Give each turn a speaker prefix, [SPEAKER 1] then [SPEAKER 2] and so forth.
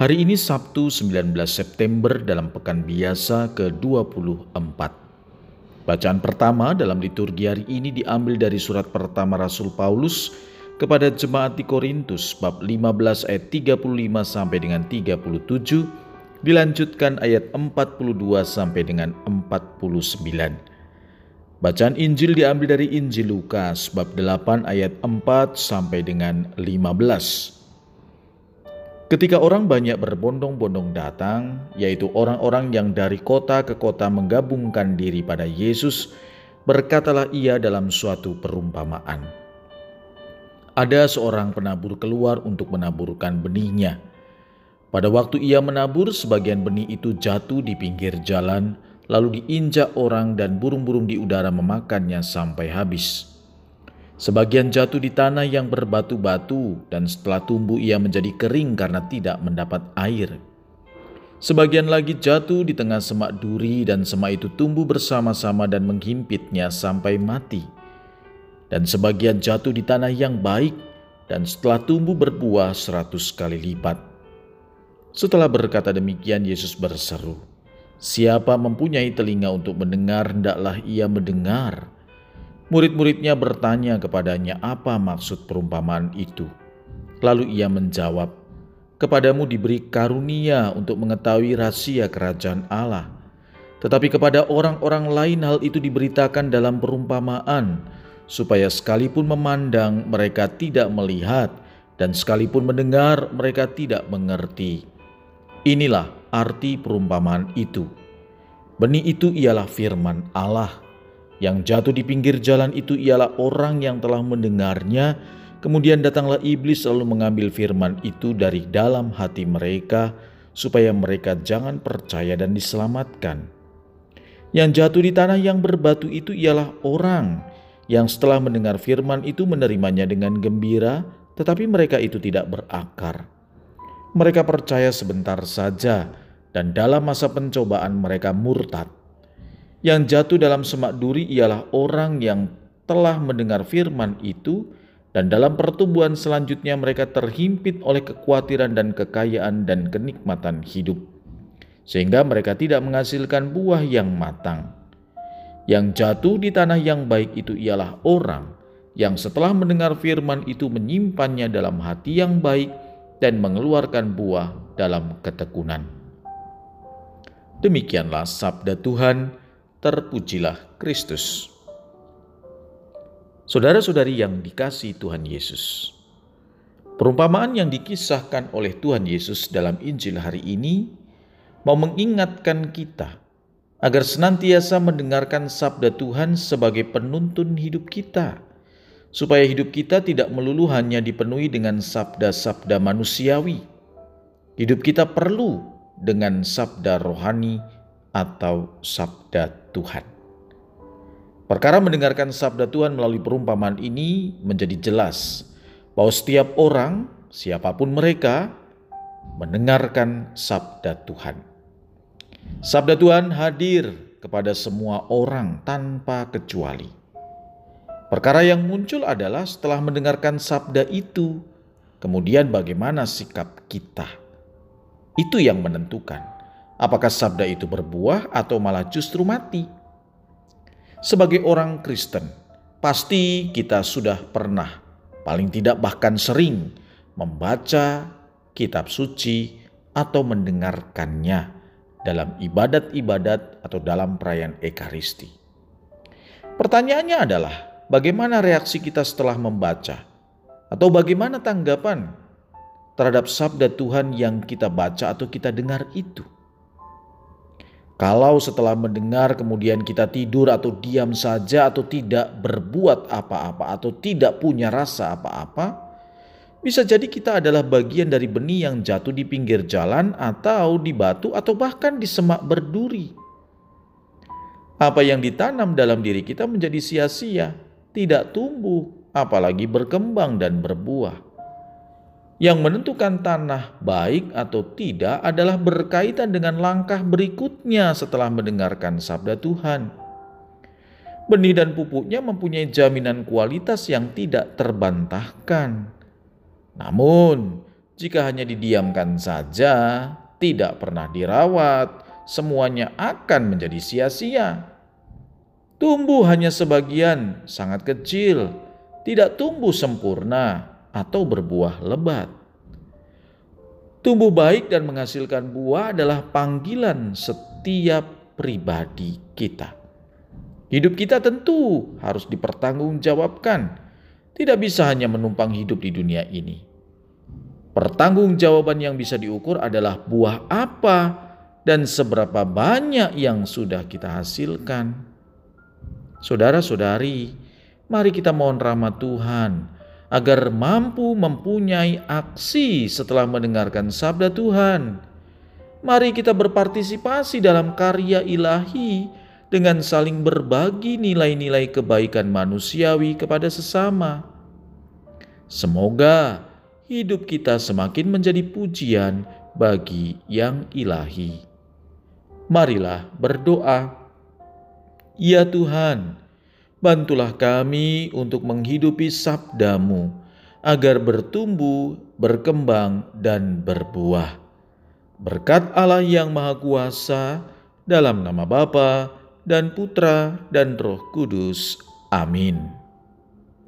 [SPEAKER 1] Hari ini Sabtu 19 September dalam pekan biasa ke-24. Bacaan pertama dalam liturgi hari ini diambil dari surat pertama Rasul Paulus kepada jemaat di Korintus bab 15 ayat 35 sampai dengan 37 dilanjutkan ayat 42 sampai dengan 49. Bacaan Injil diambil dari Injil Lukas bab 8 ayat 4 sampai dengan 15. Ketika orang banyak berbondong-bondong datang, yaitu orang-orang yang dari kota ke kota menggabungkan diri pada Yesus, berkatalah ia dalam suatu perumpamaan. Ada seorang penabur keluar untuk menaburkan benihnya. Pada waktu ia menabur, sebagian benih itu jatuh di pinggir jalan, lalu diinjak orang dan burung-burung di udara memakannya sampai habis. Sebagian jatuh di tanah yang berbatu-batu, dan setelah tumbuh ia menjadi kering karena tidak mendapat air. Sebagian lagi jatuh di tengah semak duri, dan semak itu tumbuh bersama-sama dan menghimpitnya sampai mati. Dan sebagian jatuh di tanah yang baik, dan setelah tumbuh berbuah seratus kali lipat. Setelah berkata demikian, Yesus berseru, "Siapa mempunyai telinga untuk mendengar, hendaklah ia mendengar." Murid-muridnya bertanya kepadanya apa maksud perumpamaan itu. Lalu ia menjawab, "Kepadamu diberi karunia untuk mengetahui rahasia kerajaan Allah, tetapi kepada orang-orang lain hal itu diberitakan dalam perumpamaan, supaya sekalipun memandang mereka tidak melihat, dan sekalipun mendengar mereka tidak mengerti." Inilah arti perumpamaan itu. Benih itu ialah firman Allah yang jatuh di pinggir jalan itu ialah orang yang telah mendengarnya, kemudian datanglah iblis lalu mengambil firman itu dari dalam hati mereka, supaya mereka jangan percaya dan diselamatkan. Yang jatuh di tanah yang berbatu itu ialah orang yang setelah mendengar firman itu menerimanya dengan gembira, tetapi mereka itu tidak berakar. Mereka percaya sebentar saja, dan dalam masa pencobaan mereka murtad. Yang jatuh dalam semak duri ialah orang yang telah mendengar firman itu dan dalam pertumbuhan selanjutnya mereka terhimpit oleh kekhawatiran dan kekayaan dan kenikmatan hidup. Sehingga mereka tidak menghasilkan buah yang matang. Yang jatuh di tanah yang baik itu ialah orang yang setelah mendengar firman itu menyimpannya dalam hati yang baik dan mengeluarkan buah dalam ketekunan. Demikianlah sabda Tuhan terpujilah Kristus. Saudara-saudari yang dikasih Tuhan Yesus, perumpamaan yang dikisahkan oleh Tuhan Yesus dalam Injil hari ini mau mengingatkan kita agar senantiasa mendengarkan sabda Tuhan sebagai penuntun hidup kita, supaya hidup kita tidak melulu hanya dipenuhi dengan sabda-sabda manusiawi. Hidup kita perlu dengan sabda rohani atau sabda Tuhan. Perkara mendengarkan sabda Tuhan melalui perumpamaan ini menjadi jelas bahwa setiap orang, siapa pun mereka, mendengarkan sabda Tuhan. Sabda Tuhan hadir kepada semua orang tanpa kecuali. Perkara yang muncul adalah setelah mendengarkan sabda itu, kemudian bagaimana sikap kita. Itu yang menentukan apakah sabda itu berbuah atau malah justru mati. Sebagai orang Kristen, pasti kita sudah pernah, paling tidak bahkan sering, membaca kitab suci atau mendengarkannya dalam ibadat-ibadat atau dalam perayaan Ekaristi. Pertanyaannya adalah, bagaimana reaksi kita setelah membaca? Atau bagaimana tanggapan terhadap sabda Tuhan yang kita baca atau kita dengar itu? Kalau setelah mendengar kemudian kita tidur atau diam saja atau tidak berbuat apa-apa atau tidak punya rasa apa-apa, Bisa jadi kita adalah bagian dari benih yang jatuh di pinggir jalan atau di batu atau bahkan di semak berduri. Apa yang ditanam dalam diri kita menjadi sia-sia, tidak tumbuh, apalagi berkembang dan berbuah. Yang menentukan tanah baik atau tidak adalah berkaitan dengan langkah berikutnya setelah mendengarkan sabda Tuhan. Benih dan pupuknya mempunyai jaminan kualitas yang tidak terbantahkan namun, jika hanya didiamkan saja, tidak pernah dirawat, semuanya akan menjadi sia-sia. Tumbuh hanya sebagian, sangat kecil, tidak tumbuh sempurna atau berbuah lebat. Tumbuh baik dan menghasilkan buah adalah panggilan setiap pribadi kita. Hidup kita tentu harus dipertanggungjawabkan tidak bisa hanya menumpang hidup di dunia ini. Pertanggungjawaban yang bisa diukur adalah buah apa dan seberapa banyak yang sudah kita hasilkan. Saudara-saudari, mari kita mohon rahmat Tuhan agar mampu mempunyai aksi setelah mendengarkan sabda Tuhan. Mari kita berpartisipasi dalam karya ilahi dengan saling berbagi nilai-nilai kebaikan manusiawi kepada sesama. Semoga hidup kita semakin menjadi pujian bagi yang ilahi. Marilah berdoa. Ya Tuhan, bantulah kami untuk menghidupi sabdamu agar bertumbuh, berkembang, dan berbuah. Berkat Allah yang Maha Kuasa, dalam nama Bapa dan Putra dan Roh Kudus. Amin.